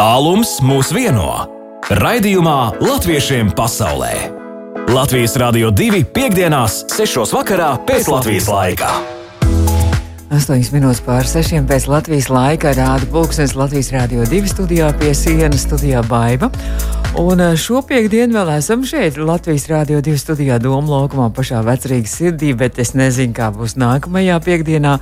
Tālums mūs vieno. Raidījumā Latviešiem pasaulē. Latvijas Rādio 2 piekdienās, 6. vakarā pēc Latvijas laika. 8 minūtes pār 6 pēc Latvijas laika rāda pulkstenis Latvijas Rādio 2 studijā pie sienas studijā Baiva. Un eh, šo piekdienu vēl esam šeit, Latvijas Rādio 2 studijā Doma laukumā pašā vecrīgas sirdī, bet es nezinu, kā būs nākamajā piekdienā.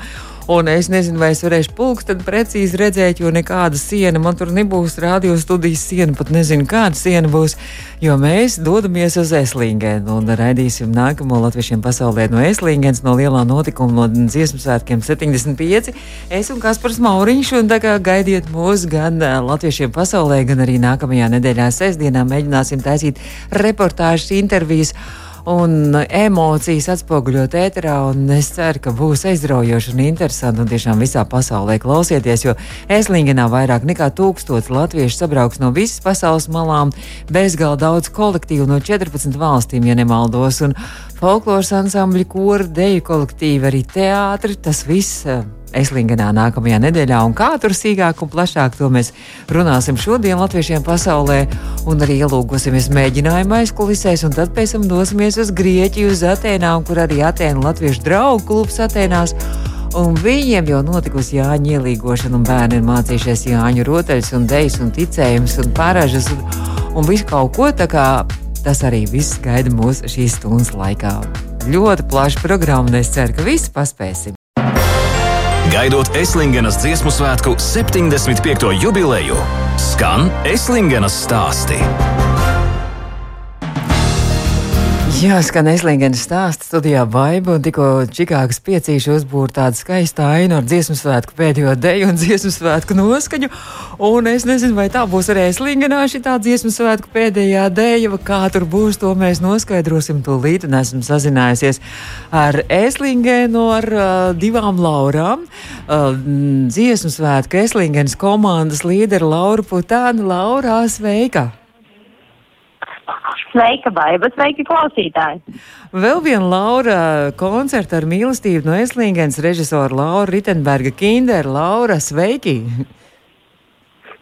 Un es nezinu, vai es varēšu pulksteni precīzi redzēt, jo nekāda siena man tur nebūs. Radio studijas siena, pat nezinu, kāda siena būs. Jo mēs dodamies uz Eslingenu un raidīsim nākamo latviešiem pasaulē no Eslingenes, no lielā notikuma, no dziesmu svētkiem 75. Es un Kaspars Mauriņš, un tā kā gaidiet mūs gan latviešiem pasaulē, gan arī nākamajā nedēļā sestdienā mēģināsim taisīt reportāžas intervijas un emocijas atspoguļot ēterā. Es ceru, ka būs aizraujoši un interesanti un tiešām visā pasaulē klausieties, jo Eslingenā vairāk nekā tūkstots latviešu sabrauks no visas pasaules malām, bezgalīgi daudz kolektīvu no 14 valstīm, ja nemaldos. Un folkloras ansambļi, kori, deju kolektīvi, arī teātri, tas viss Eslingenā nākamajā nedēļā, un kā tur sīkāk un plašāk to mēs runāsim šodien Latviešiem pasaulē, un arī ielūgosimies mēģinājuma aizkulisēs, un tad pēc tam dosimies uz Grieķiju, uz Atēnām, kur arī Atēnu Latviešu draugu klubs Atēnās. Un viņiem jau notikusi Jāņa ielīgošana, un bērni ir mācījušies Jāņu rotaļus, un dejas, un ticējumus, un pārāžas, un, un visu kaut ko. Tas arī viss gaida mūsu šīs stundas laikā. Ļoti plaša programma, un es ceru, ka visi paspēsim. Gaidot Eslingenas dziesmu svētku 75. jubileju, skan Eslingenas stāsti. Jā, skan Eslingenas stāsts studijā Baiba un tikko Čikāgas piecīši uzbūra tādu skaistu ainu ar dziesmu svētku pēdējo deju un dziesmu svētku noskaņu. Un es nezinu, vai tā būs arī Eslingenā šī tā dziesmu svētku pēdējā deja, vai kā tur būs, to mēs noskaidrosim tūlīt. Un esmu sazinājusies ar Eslingenu, ar uh, divām Laurām. Uh, dziesmu svētku Eslingenas komandas līderi Laura Putāna. Laura, sveika! Sveika, Baiba, sveiki, klausītāji! Vēl viena Laura koncerta ar mīlestību no Eslingens režisora Laura Ritenberga Kindera. Laura, sveiki!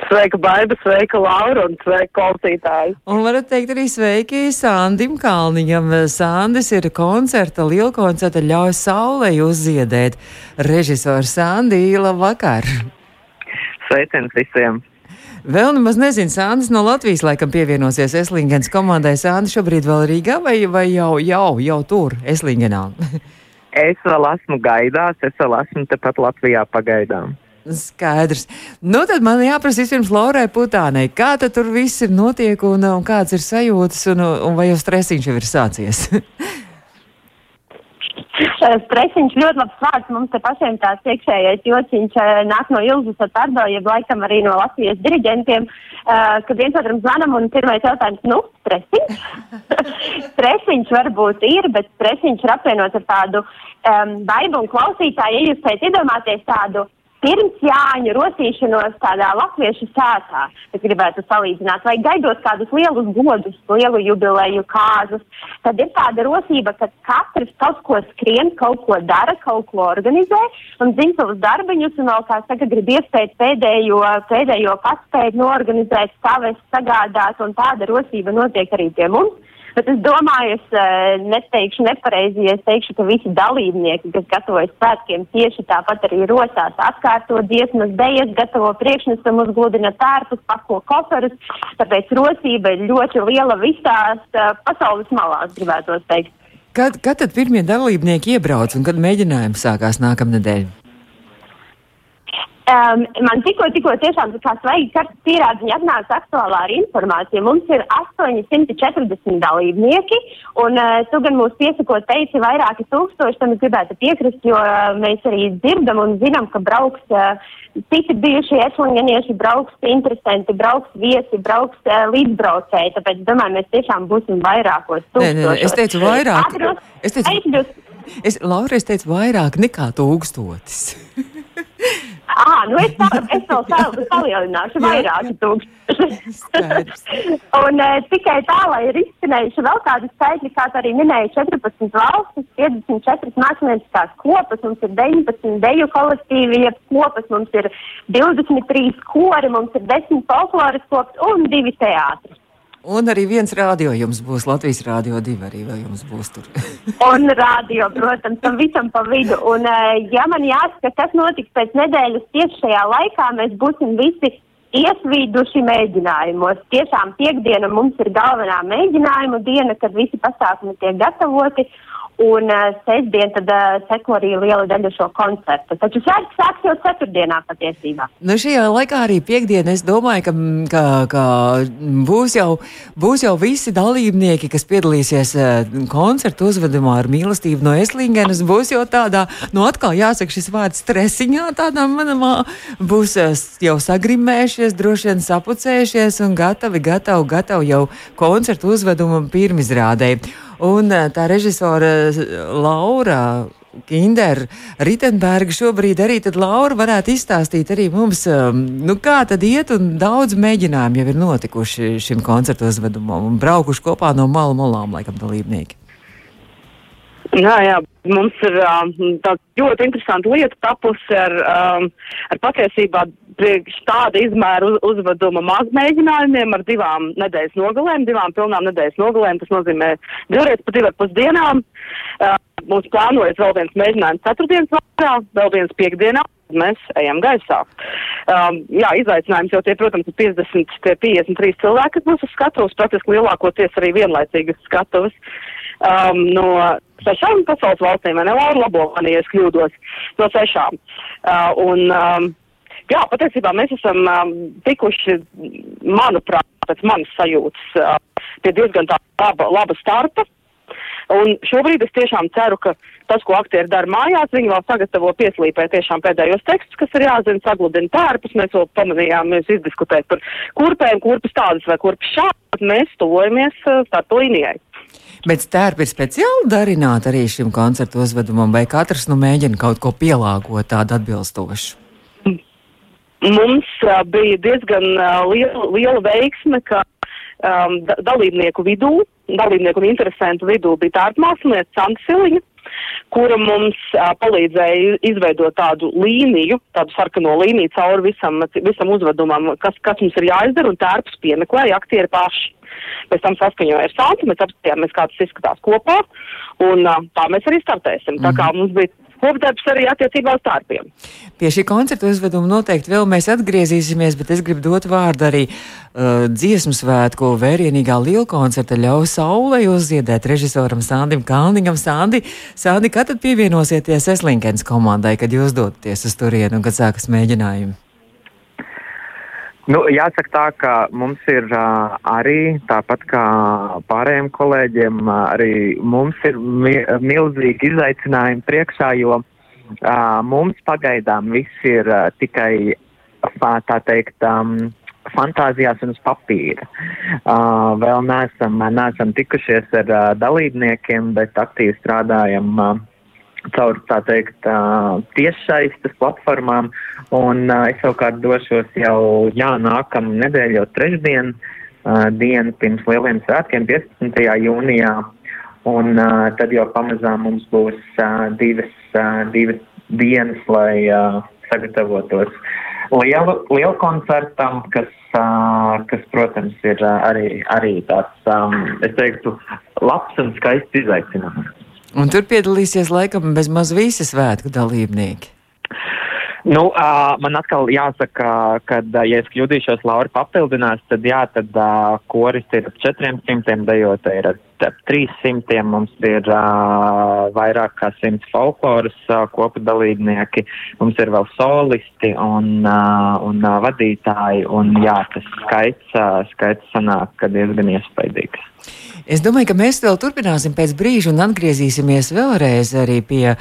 Sveika, Baiba, sveika, Laura un sveika, klausītāji! Un varat teikt arī sveiki Sandim Kalniņam. Sandis ir koncerta, liela koncerta ļauj saulē uzziedēt. Režisors Sandi, labvakar! Sveiciens visiem! Vēl nemaz nezinu, Sandis no Latvijas laikam pievienosies Eslingens komandai. Sandis šobrīd vēl Rīgā vai, vai jau, jau, jau tur, Eslingenā? es vēl esmu gaidās, es vēl esmu tepat Latvijā pagaidām. Skaidrs. Nu, tad man jāprasa vispirms Laurai Putānei, kā tur viss ir notiek un, un kāds ir sajūtas un, un vai jau stresiņš jau ir sācies? Stresiņš ļoti labs vārds. Mums te pašiem tāds iekšējais jociņš nāk no Ilzas ar Tardo, jeb laikam arī no Latvijas diriģentiem, uh, kad viens otram zvanam un pirmais jautājums, nu, stresiņš? stresiņš varbūt ir, bet stresiņš ir apvienots ar tādu um, baidu un klausītāju, ja jūs spējat iedomāties tādu pirms Jāņa rosīšanos tādā latviešu sētā, es gribētu salīdzināt, vai gaidot kādus lielus godus, lielu jubileju kāzus, tad ir tāda rosība, ka katrs kaut ko skrien, kaut ko dara, kaut ko organizē un zina savus darbiņus un vēl, kā saka, grib iespēt pēdējo, pēdējo paspēt norganizēt, savest, sagādāt un tāda rosība notiek arī pie mums. Bet es domāju, es uh, neteikšu nepareizi, ja es teikšu, ka visi dalībnieki, kas gatavojas svētkiem, tieši tāpat arī rosās atkārto dziesmas, dejas, gatavo priekšnesumu, uzgludina tērpus, pako koferus. Tāpēc rosība ir ļoti liela visās uh, pasaules malās, gribētu teikt. Kad, kad tad pirmie dalībnieki iebrauc un kad mēģinājums sākās nākamnedēļ? Um, man tikko, tikko tiešām tā kā svaigi kartas pierādziņa atnāca aktuālā ar informāciju. Mums ir 840 dalībnieki, un uh, tu gan mūs piesakot teici vairāki tūkstoši, tam es gribētu piekrist, jo uh, mēs arī dzirdam un zinām, ka brauks uh, citi bijušie ešlingenieši, brauks interesanti, brauks viesi, brauks uh, līdzbraucēji, tāpēc domāju, mēs tiešām būsim vairākos tūkstošos. Nē, nē, es teicu vairāk. Atros, es teicu, es, Laura, es teicu vairāk nekā tūkstotis. Ah, nu es, tā, es vēl sal, salielināšu vairāki tūkstoši. un e, tikai tā, lai ir izskanējuši vēl kādi skaitļi, kā arī minēja 14 valstis, 54 mākslinieckās kopas, mums ir 19 deju kolektīvi, jeb kopas, mums ir 23 kori, mums ir 10 folkloras kopas un 2 teātris. Un arī viens rādio jums būs, Latvijas rādio divi arī vēl jums būs tur. un rādio, protams, tam visam pa vidu. Un, eh, ja man jāsaka, kas notiks pēc nedēļas tieši šajā laikā, mēs būsim visi iesvīduši mēģinājumos. Tiešām piekdiena mums ir galvenā mēģinājuma diena, kad visi pasākumi tiek gatavoti. Un uh, sestdien tad uh, seko arī liela daļa šo koncertu. Taču svētki sāks jau ceturtdienā patiesībā. Nu šajā laikā arī piekdienā es domāju, ka, ka, ka būs, jau, būs jau visi dalībnieki, kas piedalīsies uh, koncertu uzvedumā ar mīlestību no Eslingenes. Būs jau tādā, nu atkal jāsaka šis vārds stresiņā, tādā manamā, būs uh, jau sagrimējušies, droši vien sapucējušies un gatavi, gatavi, gatavi jau koncertu uzvedumam pirmizrādēji. Un eh, tā režisora eh, Laura Kinder, Ritenberga šobrīd arī tad Laura varētu izstāstīt arī mums, ehm, nu kā tad iet un daudz mēģinājumu jau ir notikuši šim koncertu uzvedumam un braukuši kopā no malu malām, laikam, dalībnieki. Jā, jā, mums ir um, tāda ļoti interesanta lieta tapusi ar, um, ar patiesībā priekš tāda izmēra uz, uzveduma mazmēģinājumiem ar divām nedēļas nogalēm, divām pilnām nedēļas nogalēm. Tas nozīmē divreiz pa divar pusdienām. Uh, mums plānojas vēl viens mēģinājums ceturtdienas vakarā, vēl viens piekdienā. Mēs ejam gaisā. Um, jā, izaicinājums jau tie, protams, ir 50, tie 53 cilvēki, kas būs uz skatuves, praktiski lielākoties arī vienlaicīgas skatuves. Um, no sešām pasaules valstīm, vai ne, labo mani, ja es kļūdos, no sešām. Uh, un, um, jā, patiesībā mēs esam um, tikuši, manuprāt, pēc manas sajūtas, uh, pie diezgan tā laba, laba starta. Un šobrīd es tiešām ceru, ka tas, ko aktieri dara mājās, viņi vēl sagatavo pieslīpē tiešām pēdējos tekstus, kas ir jāzina, sagludina tērpus. Mēs vēl pamanījām, mēs izdiskutēt par kurpēm, kurpes tādas vai kurpes šādas. Mēs tuvojamies starta līnijai. Bet stērpi ir speciāli darināti arī šim koncertu uzvedumam, vai katrs nu mēģina kaut ko pielāgot tādu atbilstošu? Mums uh, bija diezgan uh, liela, liela veiksme, ka um, da dalībnieku vidū, dalībnieku un interesantu vidū bija tārpa mākslinieca Santa Siliņa, kura mums uh, palīdzēja izveidot tādu līniju, tādu sarkano līniju cauri visam, visam uzvedumam, kas, kas mums ir jāizdara, un tērpus piemeklēja aktieri paši. Pēc tam saskaņoja ar Santu, mēs apskatījāmies, kā tas izskatās kopā, un uh, tā mēs arī startēsim. Mm -hmm. Tā kā mhm. mums bija kopdarbs arī attiecībā uz tārpiem. Pie šī koncerta uzveduma noteikti vēl mēs atgriezīsimies, bet es gribu dot vārdu arī uh, dziesmu svētku vērienīgā liela koncerta ļauj saulē uzziedēt režisoram Sandim Kalningam. Sandi, Sandi, kad tad pievienosieties Eslinkens komandai, kad jūs dodaties uz turienu un kad sākas mēģinājumi? Nu, jāsaka tā, ka mums ir uh, arī, tāpat kā pārējiem kolēģiem, uh, arī mums ir mi milzīgi izaicinājumi priekšā, jo uh, mums pagaidām viss ir uh, tikai, tā teikt, um, fantāzijās un uz papīra. Uh, vēl neesam, neesam tikušies ar uh, dalībniekiem, bet aktīvi strādājam. Uh, caur tā teikt tiešsaistes platformām, un es savukārt došos jau, jā, nākamā nedēļa, jau trešdien, dienu pirms lieliem svētkiem, 15. jūnijā, un tad jau pamazām mums būs divas, divas dienas, lai sagatavotos lielu, lielu koncertam, kas, kas, protams, ir arī, arī tāds, es teiktu, labs un skaists izaicinājums. Un tur piedalīsies laikam bez maz visi svētku dalībnieki. Nu, uh, man atkal jāsaka, ka, ja es kļūdīšos, Laura papildinās, tad jā, tad uh, koris ir ap 400, dejota ir ap 300, mums ir uh, vairāk kā 100 folkloras uh, kopu dalībnieki, mums ir vēl solisti un, uh, un uh, vadītāji, un jā, tas skaits, uh, skaits sanāk, ka diezgan iespaidīgs. Es domāju, ka mēs vēl turpināsim pēc brīža un atgriezīsimies vēlreiz arī pie uh,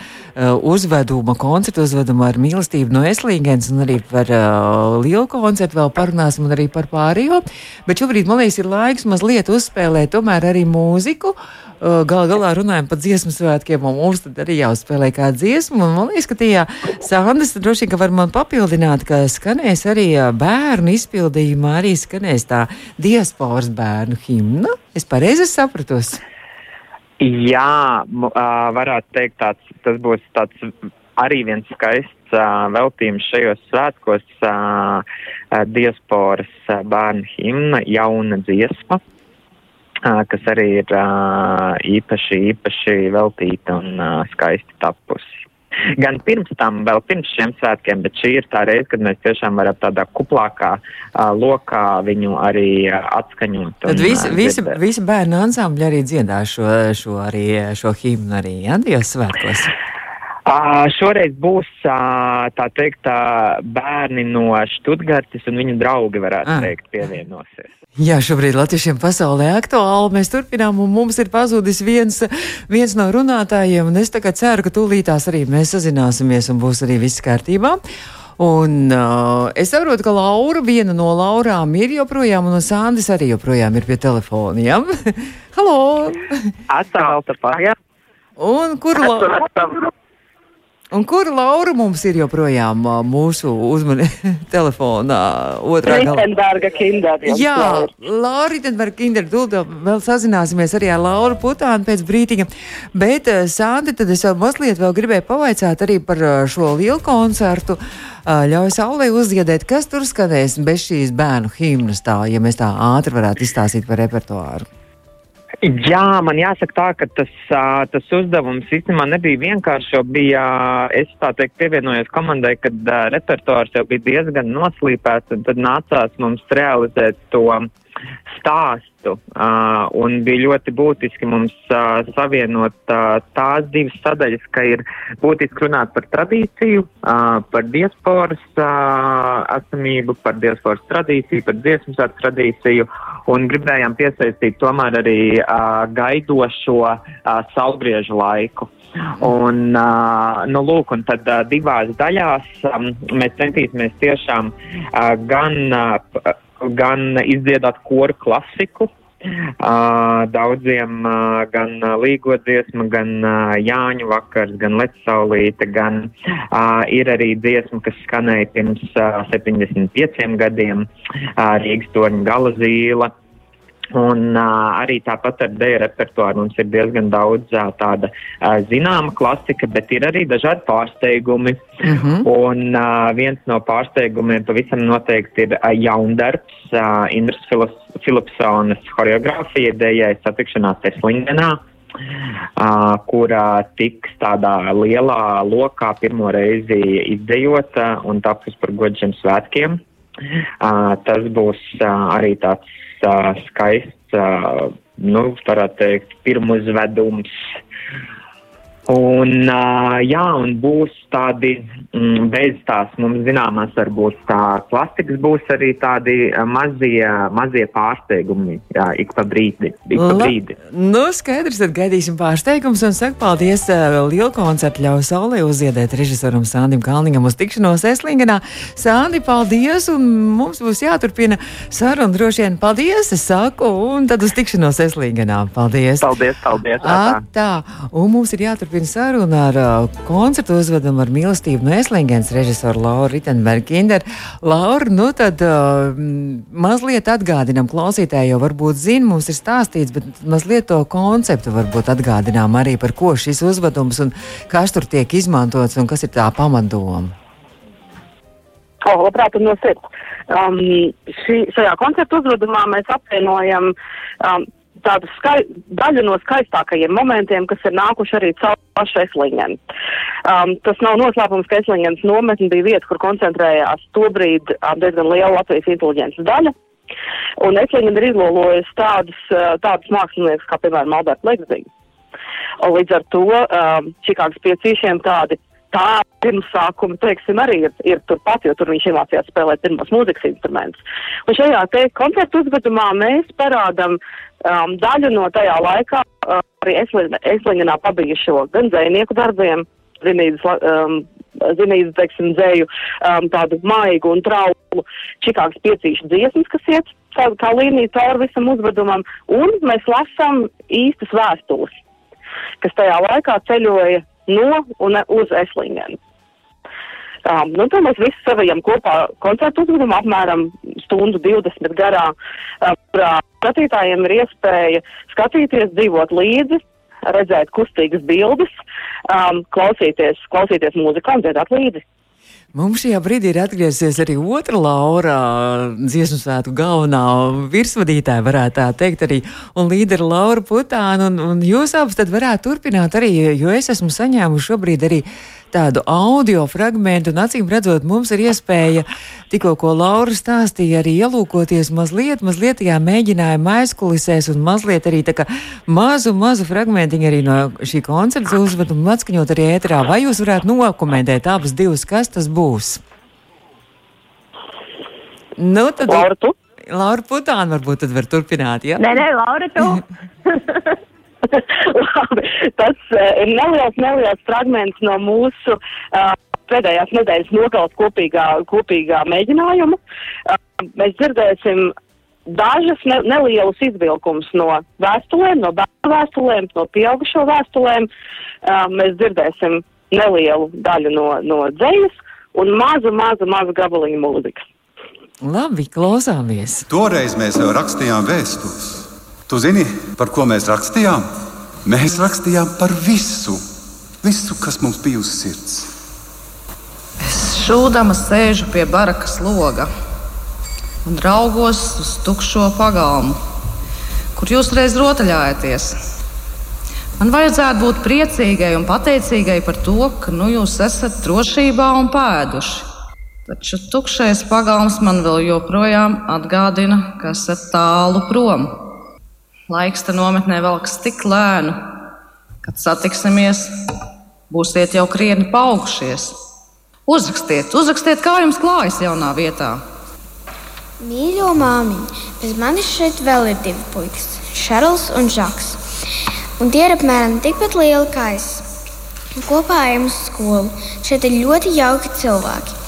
uzveduma, koncertu uzveduma ar mīlestību no Eslīgens un arī par uh, lielu koncertu vēl parunāsim un arī par pārējo. Bet šobrīd, man liekas, ir laiks mazliet uzspēlēt tomēr arī mūziku mūziku. Galu galā runājam par dziesmu svētkiem, un mums tad arī jāuzspēlē kāda dziesma. Un man liekas, ka tajā Sandras droši vien, ka var man papildināt, ka skanēs arī bērnu izpildījumā, arī skanēs tā diasporas bērnu himna. Es pareizi sapratos. Jā, varētu teikt, tāds, tas būs tāds arī viens skaists veltījums šajos svētkos - diasporas bērnu himna, jauna dziesma kas arī ir īpaši, īpaši veltīta un skaisti tapusi. Gan pirms tam, vēl pirms šiem svētkiem, bet šī ir tā reize, kad mēs tiešām varam tādā kuplākā uh, lokā viņu arī uh, atskaņot. Tad visi, visi, visi bērnu ansambļi arī dziedā šo, šo, arī, šo himnu arī, ja, Dievs svētkos. Šoreiz būs tā teikt, bērni no Študgartes un viņu draugi, varētu ah. teikt, pievienosies. Jā, šobrīd Latviešiem pasaulē aktuāli. Mēs turpinām, un mums ir pazudis viens, viens no runātājiem. Es ceru, ka tūlītās arī mēs sazināsimies un būs arī viss kārtībā. Un, uh, es saprotu, ka Laura, viena no Laurām, ir joprojām, un Sandis arī joprojām ir pie telefona. Ja? Halo! Atcelta pārējā. Un kur Laura? Un kur Laura mums ir joprojām mūsu uzmanības telefonā? Otrā Ritenberga kinder. Jā, Laura Ritenberga kinder. Tūlīt vēl sazināsimies arī ar Lauru Putānu pēc brītiņa. Bet, Sandi, tad es vēl mazliet vēl gribēju pavaicāt arī par šo lielu koncertu. Ļauj saulē uzdziedēt, kas tur skanēs bez šīs bērnu himnas tā, ja mēs tā ātri varētu izstāstīt par repertuāru. Jā, man jāsaka tā, ka tas, tas uzdevums īstenībā nebija vienkārši, jo bija, es tā teikt, pievienojos komandai, kad repertuārs jau bija diezgan noslīpēts, un tad nācās mums realizēt to stāstu. Un bija ļoti būtiski mums savienot tās divas sadaļas, ka ir būtiski runāt par tradīciju, par diasporas esamību, par diasporas tradīciju, par dziesmu svētku tradīciju, un gribējām piesaistīt tomēr arī uh, gaidošo uh, saulgriežu laiku. Un, uh, nu, lūk, un tad uh, divās daļās um, mēs centīsimies tiešām uh, gan uh, gan izdziedāt koru klasiku. Uh, daudziem gan līgo dziesma, gan Jāņu vakars, gan Lecsaulīte, gan ir arī dziesma, kas skanēja pirms uh, 75 gadiem, Rīgas torņa gala zīla. Un uh, arī tāpat ar dēļa repertuāru mums ir diezgan daudz uh, tāda uh, zināma klasika, bet ir arī dažādi pārsteigumi. Uh mhm. -huh. Un uh, viens no pārsteigumiem pavisam noteikti ir uh, jaundarbs, uh, Indras Filipsonas choreogrāfija dējai satikšanās Eslingenā. Uh, kurā tiks tādā lielā lokā pirmo reizi izdejota un tapus par godžiem svētkiem. Uh, tas būs uh, arī tāds uh, skaists, nu, varētu teikt, pirmuzvedums. Un, uh, jā, un būs tādi mm, bez tās mums zināmās, varbūt tā plastikas būs arī tādi mazie, mazie pārsteigumi, jā, ik pa brīdi. Ik pa brīdi. La, nu, skaidrs, tad gaidīsim pārsteigums un saku paldies uh, lielu koncertu ļauj saulē uzziedēt režisoram Sandim Kalningam uz tikšanos Eslingenā. Sandi, paldies, un mums būs jāturpina saruna droši vien. Paldies, es saku, un tad uz tikšanos Eslingenā. Paldies. Paldies, paldies. A, tā, un mums ir jāturpina saruna ar uh, koncertu uzvedumu ar mīlestību no Eslingens režisoru Lauru Ritenbergu-Kinder. Laura, nu tad uh, mazliet atgādinām klausītāji, jau varbūt zina, mums ir stāstīts, bet mazliet to konceptu varbūt atgādinām arī par ko šis uzvedums un kas tur tiek izmantots un kas ir tā pamatdoma. Oh, labprāt, no sirds. Um, šī, šajā koncertu uzvedumā mēs apvienojam um, tādu skai, daļu no skaistākajiem momentiem, kas ir nākuši arī caur pašu Eslingenu. Um, tas nav noslēpums, ka Eslingenas nometne bija vieta, kur koncentrējās tobrīd um, diezgan liela Latvijas inteliģences daļa. Un Eslingena ir izlolojusi tādus, uh, tādus māksliniekus kā, piemēram, Alberts Legzīgi. Un līdz ar to um, Čikāgas piecīšiem tādi tā pirmsākuma, teiksim, arī ir, ir turpat, jo tur viņš iemācījās spēlēt pirmos mūzikas instrumentus. Un šajā te koncertu uzvedumā mēs parādam um, daļu no tajā laikā uh, arī Eslingenā pabijušo gan dzēnieku darbiem, zinības um, zinību, teiksim, dzēju, um, tādu maigu un trauku čikāgas piecīšu dziesmas, kas iet kā, kā līnija cauri visam uzvedumam, un mēs lasām īstas vēstules, kas tajā laikā ceļoja no un uz Eslingenu. Um, nu, to mēs visi savajam kopā koncertu uzvedumu apmēram stundu 20 garā, uh, kurā skatītājiem ir iespēja skatīties, dzīvot līdzi, redzēt kustīgas bildes, um, klausīties, klausīties mūziku un dziedāt līdzi. Mums šajā brīdī ir atgriezies arī otra Laura, dziesmu svētku galvenā virsvadītāja, varētu tā teikt, arī un līdera Laura Putāna. Un, un jūs abas tad varētu turpināt arī, jo es esmu saņēmuši šobrīd arī tādu audio fragment, un acīm redzot, mums ir iespēja tikko, ko Laura stāstīja, arī ielūkoties mazliet, mazliet tajā mēģinājuma aizkulisēs, un mazliet arī tā kā mazu, mazu fragmentiņu arī no šī koncerta uzvedumu atskaņot arī ēterā. Vai jūs varētu nokomentēt abas divas, kas tas būs? Nu, tad... Laura, tu? Laura Putāna varbūt tad var turpināt, ja? Nē, nē, Laura, tu. Labi, tas uh, ir neliels, neliels fragments no mūsu uh, pēdējās nedēļas nogales kopīgā, kopīgā mēģinājuma. Uh, mēs dzirdēsim dažas ne, nelielus izvilkumus no vēstulēm, no bērnu vēstulēm, no pieaugušo vēstulēm. Uh, mēs dzirdēsim nelielu daļu no, no dzējas un mazu, mazu, mazu gabaliņu mūzikas. Labi, klausāmies. Toreiz mēs jau rakstījām vēstules. Tu zini, par ko mēs rakstījām? Mēs rakstījām par visu, visu kas mums bija uz sirds. Es šūdama sēžu pie barakas loga un raugos uz tukšo pagalmu, kur jūs reiz rotaļājaties. Man vajadzētu būt priecīgai un pateicīgai par to, ka nu, jūs esat drošībā un pēduši. Taču tukšais pagalms man vēl joprojām atgādina, ka esat tālu prom. Laiks te nometnē velks tik lēnu, kad satiksimies, būsiet jau krietni paaugušies. Uzrakstiet, uzrakstiet, kā jums klājas jaunā vietā. Mīļo māmiņu, bez manis šeit vēl ir divi puikas, Šarls un Žaks. Un tie ir apmēram tikpat lieli kā es. Kopā ejam uz skolu. Šeit ir ļoti jauki cilvēki.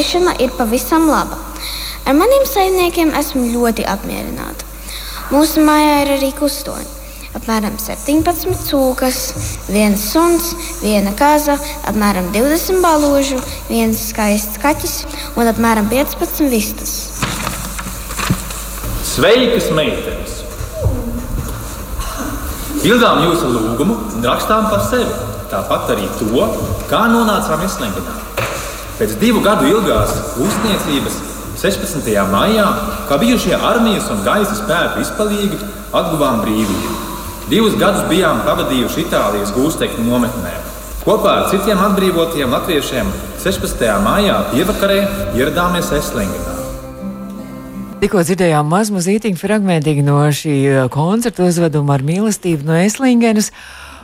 Ēšana ir pavisam laba. Ar maniem saimniekiem esmu ļoti apmierināta. Mūsu mājā ir arī kustoņi. Apmēram 17 cūkas, viens suns, viena kaza, apmēram 20 balūžu, viens skaists kaķis un apmēram 15 vistas. Sveikas, meitenes! Pildām jūsu lūgumu un rakstām par sevi. Tāpat arī to, kā nonācām Islingā. Pēc divu gadu ilgās uzniecības 16. maijā, kā bijušie armijas un gaisa spēku izpalīgi, atguvām brīvību. Divus gadus bijām pavadījuši Itālijas gūstekņu nometnē. Kopā ar citiem atbrīvotiem latviešiem 16. maijā pievakarē ieradāmies Eslingenā. Tikko dzirdējām mazmazītiņu fragmentiņu no šī koncerta uzveduma ar mīlestību no Eslingenas.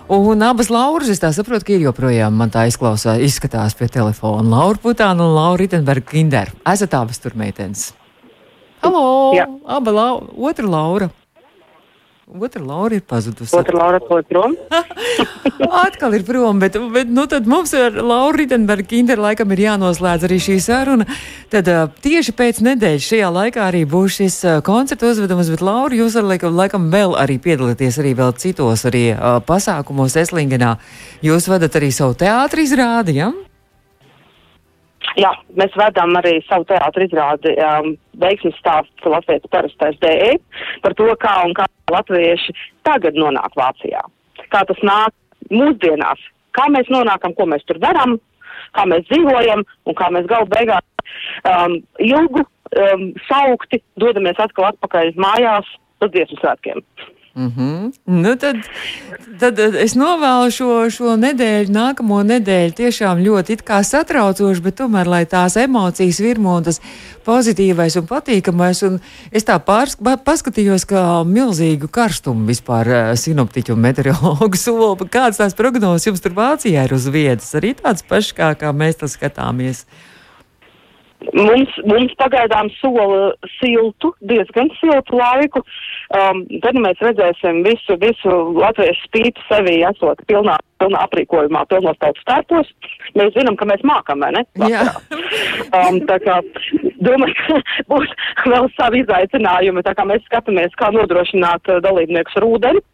Un abas Lauras, es tā saprotu, ka ir joprojām man tā izklausās, izskatās pie telefona. Laura Putāna un Laura Ritenberga Kinder. Esat abas tur meitenes. Halo! Jā. Aba lau, otra Laura. Otra Laura ir pazudusi. Otra Laura to prom. Atkal ir prom, bet, bet nu, tad mums ar Lauru Ritenbergu Kinder laikam ir jānoslēdz arī šī saruna. Tad tieši pēc nedēļas šajā laikā arī būs šis koncerta uzvedums, bet Laura, jūs ar laikam, laikam vēl arī piedalāties arī vēl citos arī uh, pasākumos Eslingenā. Jūs vadat arī savu teātri izrādi, ja? Jā, mēs vedam arī savu teātru izrādi um, veiksmes stāsts Latvijas parastais DE par to, kā un kā latvieši tagad nonāk Vācijā. Kā tas nāk mūsdienās, kā mēs nonākam, ko mēs tur darām, kā mēs dzīvojam un kā mēs galu beigās um, ilgu um, saukti dodamies atkal atpakaļ mājās uz dziesmu svētkiem. Mm -hmm. nu tad, tad es novēlu šo, šo nedēļu, nākamo nedēļu tiešām ļoti satraucoši, bet tomēr, lai tās emocijas virmo un tas pozitīvais un patīkamais. Un es tā pārs, paskatījos, ka milzīgu karstumu vispār uh, sinoptiķu un meteorologu sola. Kādas tās prognozes jums tur Vācijā ir uz vietas? Arī tāds pašs, kā, kā mēs tas skatāmies. Mums, mums pagaidām sola siltu, diezgan siltu laiku. Um, tad mēs redzēsim visu, visu latviešu spīti sevi esot pilnā, pilnā aprīkojumā, pilnos tautas stērpos. Mēs zinām, ka mēs mākam, vai ne? Jā. Um, tā kā domāju, būs vēl savi izaicinājumi, tā kā mēs skatāmies, kā nodrošināt uh, dalībniekus ar ūdeni.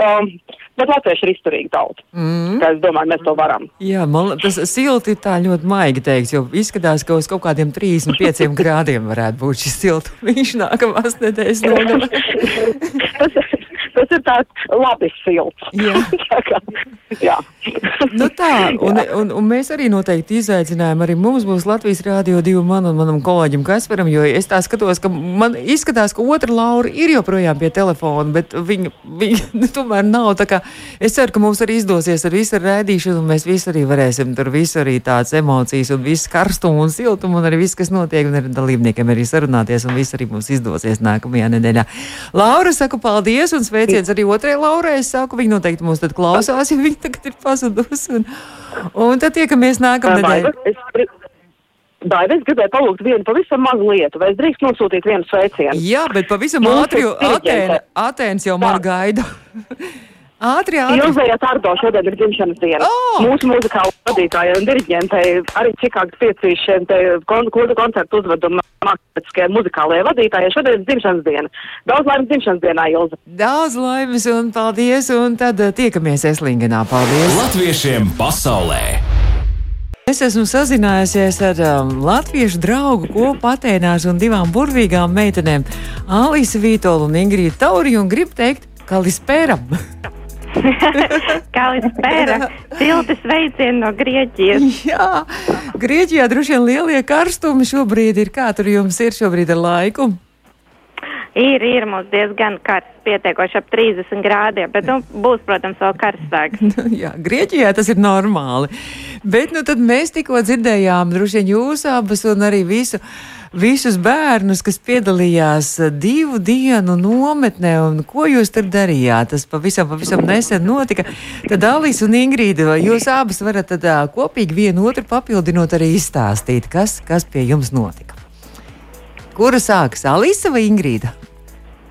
Um, bet latvieši ir izturīgi tauta. Mm. Es domāju, mēs to varam. Jā, man tas silti tā ļoti maigi teiks, jo izskatās, ka uz kaut kādiem 35 grādiem varētu būt šis siltu. Viņš nākamās nedēļas nogalē. tas, tas ir tāds labi silts. Jā. tā kā, jā. nu tā, un, un, un mēs arī noteikti izaicinājām, arī mums būs Latvijas Rādio 2 man un manam kolēģim Kasparam, jo es tā skatos, ka man izskatās, ka otra Laura ir joprojām pie telefona, bet viņa, viņa tomēr nav tā kā, es ceru, ka mums arī izdosies ar visu rēdīšanu, un mēs visi arī varēsim tur visu arī tāds emocijas un visu karstumu un siltumu un arī viss, kas notiek, un ar dalībniekiem arī sarunāties, un viss arī mums izdosies nākamajā nedēļā. Laura, saku paldies un sveiciens arī otrajai Laurai, es saku, viņa noteikti mūs tad klausās, jo viņa tagad ir pazudusi, un, un tad tiekamies nākamnedēļ. Baiba, es, gri- Baiba, es gribēju palūgt vienu pavisam mazu lietu, vai es drīkst nosūtīt vienu sveicienu? Jā, bet pavisam ātri, jo Atēna. Atēns jau man gaida. Ātri, ātri. Ilzēja Tārdo šodien ir dzimšanas diena. Oh! Mūsu muzikāla vadītāja un diriģentei arī Čikāgas piecīšiem te kon, koncertu uzveduma mākslinieckajai muzikālajai vadītājai šodien ir dzimšanas diena. Daudz laimes dzimšanas dienā, Ilze. Daudz laimes un paldies, un tad eh, tiekamies Eslingenā. Paldies! Latviešiem pasaulē! Es esmu sazinājusies ar um, latviešu draugu kopu Atēnās un divām burvīgām meitenēm, Alīsu Vītolu un Ingrīdu Tauri, un gribu teikt, ka Lispēram! Kalispēra, silti sveicieni no Grieķijas. Jā, Grieķijā droši vien lielie karstumi šobrīd ir. Kā tur jums ir šobrīd ar laiku? Ir, ir mums diezgan karsts, pietiekoši ap 30 grādiem, bet nu, būs, protams, vēl karstāks. Nu, Jā, Grieķijā tas ir normāli. Bet nu, tad mēs tikko dzirdējām, droši vien jūs abas un arī visu. Visus bērnus, kas piedalījās divu dienu nometnē, un ko jūs tur darījāt? Tas pavisam, pavisam nesen notika. Tad Alīs un Ingrīda, vai jūs abas varat tad, kopīgi vienu otru papildinot arī izstāstīt, kas, kas pie jums notika? Kura sāks? Alīsa vai Ingrīda?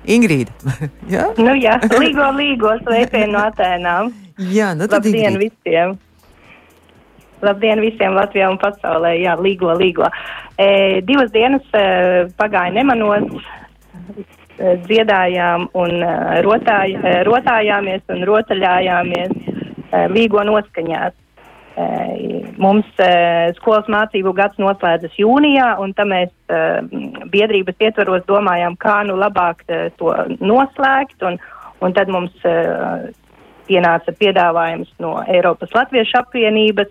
Ingrīda. Jā, Nu jā, līgo, līgo sveicienu no Atēnām. Jā nu tad Labdien Ingrīda. visiem! Labdien visiem Latvijā un pasaulē! Jā, līgo, līgo. E, divas dienas e, pagāja nemanos, e, dziedājām un e, rotāj, e, rotājāmies un rotaļājāmies e, līgo noskaņās. E, mums e, skolas mācību gads noslēdzas jūnijā, un tam mēs e, biedrības ietvaros domājām, kā nu labāk e, to noslēgt, un, un tad mums e, pienāca piedāvājums no Eiropas Latviešu apvienības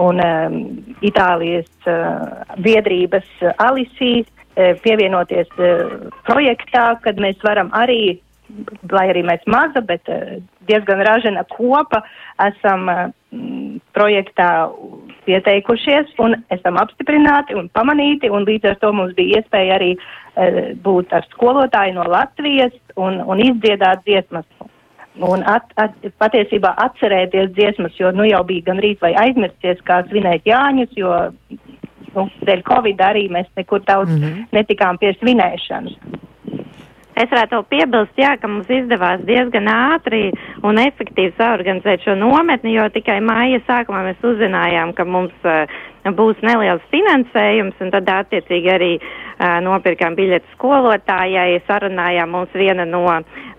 un um, Itālijas uh, biedrības uh, Alisijas uh, pievienoties uh, projektā, kad mēs varam arī, lai arī mēs maza, bet uh, diezgan ražana kopa, esam uh, projektā pieteikušies un esam apstiprināti un pamanīti, un līdz ar to mums bija iespēja arī uh, būt ar skolotāju no Latvijas un, un izdziedāt dziesmas. Un at, at, patiesībā atcerēties dziesmas, jo nu jau bija gandrīz vai aizmirsties, kā svinēt Jāņus, jo nu, dēļ Covid arī mēs nekur daudz mm -hmm. netikām pie svinēšanas. Es varētu piebilst, jā, ka mums izdevās diezgan ātri un efektīvi saorganizēt šo nometni, jo tikai māja sākumā mēs uzzinājām, ka mums uh, būs neliels finansējums, un tad attiecīgi arī uh, nopirkām biļetes skolotājai, sarunājām mums viena no,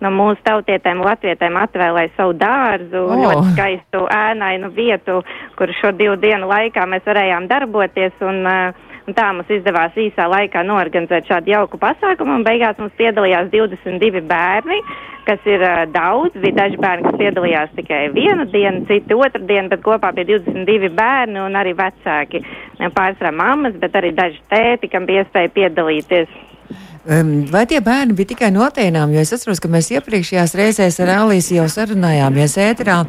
no mūsu tautietēm latvietēm atvēlēja savu dārzu, oh. ļoti skaistu ēnainu vietu, kur šo divu dienu laikā mēs varējām darboties, un uh, Un tā mums izdevās īsā laikā norganizēt šādu jauku pasākumu, un beigās mums piedalījās 22 bērni, kas ir uh, daudz. Bija daži bērni, kas piedalījās tikai vienu dienu, citi otru dienu, bet kopā bija 22 bērni un arī vecāki. Pārsvarā mammas, bet arī daži tēti, kam bija iespēja piedalīties. Vai tie bērni bija tikai no Atēnām? Jo es atceros, ka mēs iepriekšējās reizēs ar Alīsu jau sarunājāmies ēterā.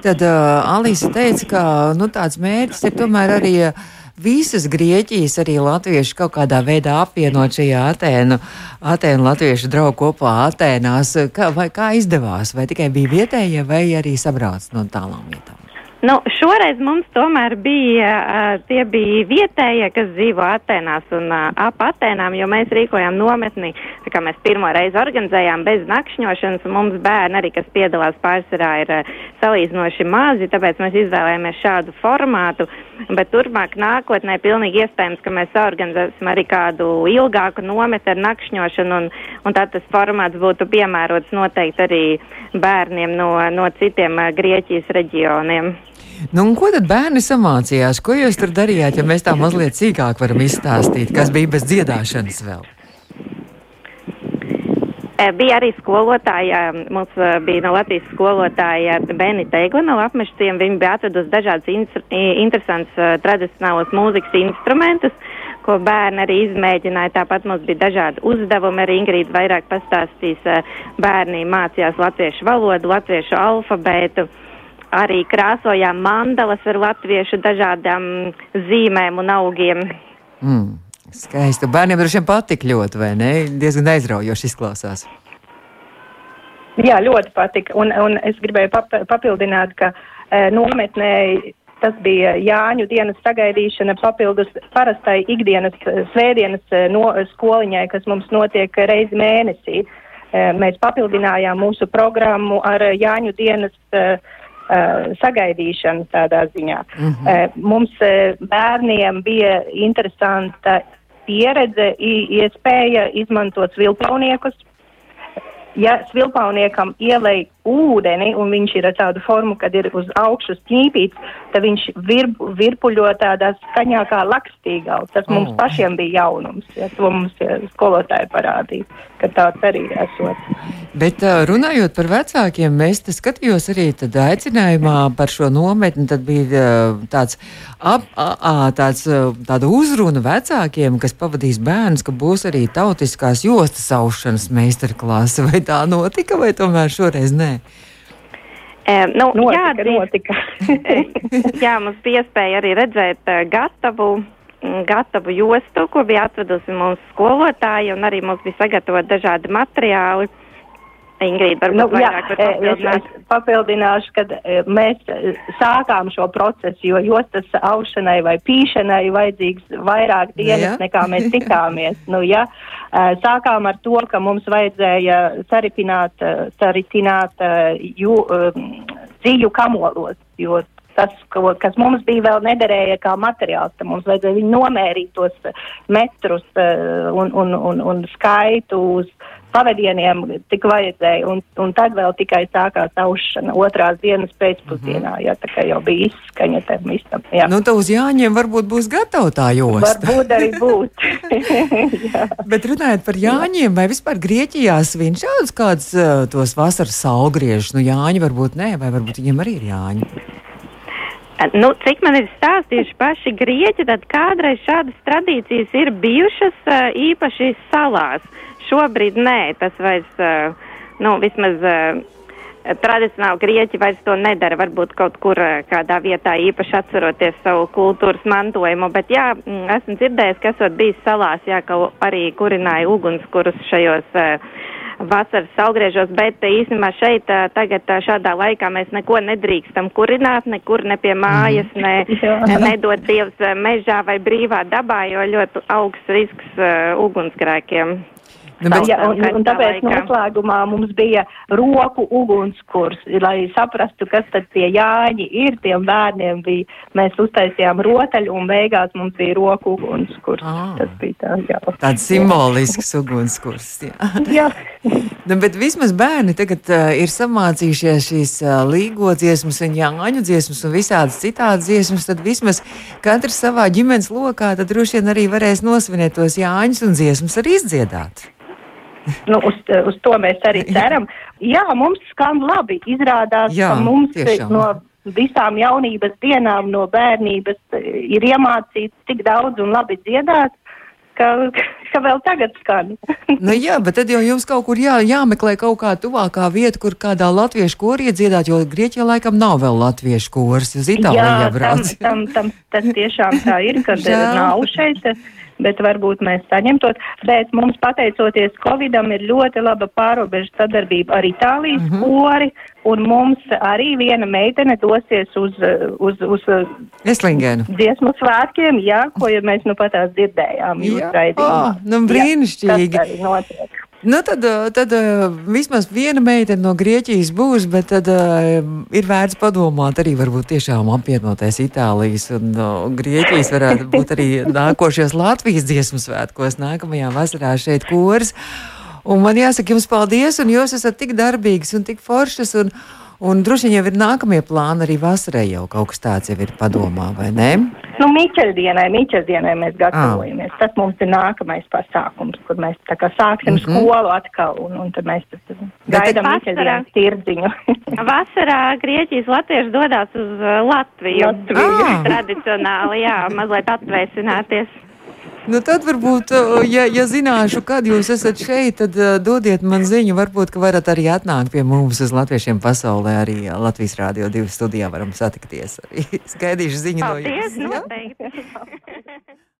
Tad uh, Alīsa teica, ka nu, tāds mērķis ir tomēr arī. Uh, Visas Grieķijas, arī latvieši kaut kādā veidā apvienot šajā Atēnu, Atēnu latviešu draugu kopā Atēnās. Kā, vai kā izdevās? Vai tikai bija vietējie, vai arī sabrauc no tālām vietām? Nu, šoreiz mums tomēr bija, tie bija vietējie, kas dzīvo Atenās un ap Atenām, jo mēs rīkojām nometni, tā kā mēs pirmo reizi organizējām bez nakšņošanas, un mums bērni arī, kas piedalās pārsvarā, ir salīdzinoši mazi, tāpēc mēs izvēlējāmies šādu formātu, bet turpmāk nākotnē pilnīgi iespējams, ka mēs organizēsim arī kādu ilgāku nometni ar nakšņošanu, un, un tad tas formāts būtu piemērots noteikti arī bērniem no, no citiem Grieķijas reģioniem. Nu, ko tad bērni samācījās? Ko jūs tur darījāt, ja mēs tā mazliet sīkāk varam izstāstīt, kas bija bez dziedāšanas vēl? Bija arī skolotāja, mums bija no Latvijas skolotāja Benita Egla no apmeštiem. Viņa bija atvedusi dažādas interesantas tradicionālos mūzikas instrumentus, ko bērni arī izmēģināja. Tāpat mums bija dažādi uzdevumi, arī Ingrīda vairāk pastāstīs. Bērni mācījās latviešu valodu, latviešu alfabētu arī krāsojām mandalas ar latviešu dažādām zīmēm un augiem. Mm, skaisti. Bērniem droši vien patīk ļoti, vai ne? Diezgan aizraujoši izklausās. Jā, ļoti patika. Un, un es gribēju pap papildināt, ka e, nometnē tas bija Jāņu dienas sagaidīšana papildus parastai ikdienas svētdienas e, no, skoliņai, kas mums notiek reizi mēnesī. E, mēs papildinājām mūsu programmu ar Jāņu dienas e, Uh, sagaidīšanu tādā ziņā. Mm -hmm. uh, mums uh, bērniem bija interesanta pieredze, iespēja izmantot svilpauniekus. Ja svilpauniekam ielai ūdeni, un viņš ir ar tādu formu, kad ir uz augšu ķīpīts, tad viņš virp, virpuļo tādā skaņā kā lakstīgā. Tas mums oh. pašiem bija jaunums, ja to mums ja, skolotāji parādīja, ka tāds arī esot. Bet runājot par vecākiem, mēs te skatījos arī tad aicinājumā par šo nometni, tad bija tāds, ap, a, a, tāds tāda uzruna vecākiem, kas pavadīs bērnus, ka būs arī tautiskās jostas aušanas meistarklāse. Vai tā notika, vai tomēr šoreiz nē? Um, nu, notika, jā, notika. jā, mums bija iespēja arī redzēt uh, gatavu, gatavu jostu, ko bija atvedusi mūsu skolotāja, un arī mums bija sagatavot dažādi materiāli. Ingrīda, varbūt nu, vairāk jā, var papildināt. Es, es papildināšu, ka mēs sākām šo procesu, jo jostas aušanai vai pīšanai vajadzīgs vairāk dienas, jā. nekā mēs tikāmies. nu, ja, sākām ar to, ka mums vajadzēja saripināt, saritināt jū, dzīju kamolos, jo tas, ko, kas mums bija vēl nederēja kā materiāls, tad mums vajadzēja nomērīt tos metrus un, un, un, un skaitu uz pavadieniem tik vajadzēja, un, un tad vēl tikai sākās aušana otrās dienas pēcpusdienā, mm -hmm. ja tā kā jau bija izskaņa tam visam. Jā. Nu, tā uz Jāņiem varbūt būs gatava tā josta. Varbūt arī būt. Bet runājot par Jāņiem, vai vispār Grieķijā svin šādus kādus uh, tos vasaras saulgriežus? Nu, Jāņi varbūt nē, vai varbūt viņiem arī ir Jāņi? Nu, cik man ir stāstījuši paši grieķi, tad kādreiz šādas tradīcijas ir bijušas īpaši salās. Šobrīd nē, tas vairs, uh, nu, vismaz uh, tradicionāli grieķi vairs to nedara. Varbūt kaut kur uh, kādā vietā īpaši atceroties savu kultūras mantojumu, bet jā, mm, esmu dzirdējis, ka esot bijis salās, jā, ka arī kurināja ugunskurus šajos vasaras saugriežos, bet īstenībā šeit tagad šādā laikā mēs neko nedrīkstam kurināt, nekur ne pie mājas, mhm. ne, nedot dievs mežā vai brīvā dabā, jo ļoti augsts risks ugunsgrēkiem. Nu, bet, ja, un, un tāpēc noslēgumā mums bija roku ugunskurs, lai saprastu, kas tad tie jāņi ir, tiem bērniem bija, mēs uztaisījām rotaļu un beigās mums bija roku ugunskurs. Ah. Tas bija tā, jā. Tāds simbolisks ugunskurs, jā. jā. nu, bet vismaz bērni tagad uh, ir samācījušies šīs uh, līgo dziesmas un jāņu dziesmas un visādas citādas dziesmas, tad vismaz katrs savā ģimenes lokā tad droši vien arī varēs nosvinēt tos jāņus un dziesmas arī izdziedāt. Nu, uz, uz to mēs arī ceram. Jā, mums skan labi. Izrādās, Jā, ka mums tiešām. no visām jaunības dienām, no bērnības ir iemācīts tik daudz un labi dziedāt. Ka, ka vēl tagad skan. nu, jā, bet tad jau jums kaut kur jā, jāmeklē kaut kā tuvākā vieta, kur kādā latviešu korī iedziedāt, jo Grieķijā laikam nav vēl latviešu kurs, uz Itāliju jābrauc. Tam, tam, tam, tas tiešām tā ir, kad nav šeit bet varbūt mēs saņemtot. Bet mums pateicoties Covidam ir ļoti laba pārobežu sadarbība ar Itālijas mm -hmm. kori, un mums arī viena meitene dosies uz, uz, uz Eslingenu. dziesmu svētkiem, jā, ko jau mēs nu patās dzirdējām. Jā, oh, nu brīnišķīgi. Jā. Nu, tad, tad vismaz viena meitene no Grieķijas būs, bet tad uh, ir vērts padomāt arī varbūt tiešām apvienoties Itālijas un uh, Grieķijas varētu būt arī nākošajos Latvijas dziesmu svētkos nākamajā vasarā šeit kurs. Un man jāsaka jums paldies, un jūs esat tik darbīgs un tik foršas. Un, Un droši vien jau ir nākamie plāni arī vasarai, jau kaut kas tāds jau ir padomā, vai ne? Nu, Mīķeldienai, Mīķeldienai mēs gatavojamies. Ah. Tas mums ir nākamais pasākums, kur mēs tā kā sāksim mm -hmm. skolu atkal, un, un tad mēs tad gaidām Mīķeldienas tirdziņu. vasarā Grieķijas latvieši dodas uz Latviju. Latviju. Ah. Tradicionāli, jā, mazliet atvēsināties. Nu, tad varbūt, ja, ja zināšu, kad jūs esat šeit, tad uh, dodiet man ziņu. Varbūt, ka varat arī atnākt pie mums uz Latviešiem pasaulē. Arī Latvijas Rādio 2 studijā varam satikties. Arī. Skaidīšu ziņu Paldies, no jums. Noteikti.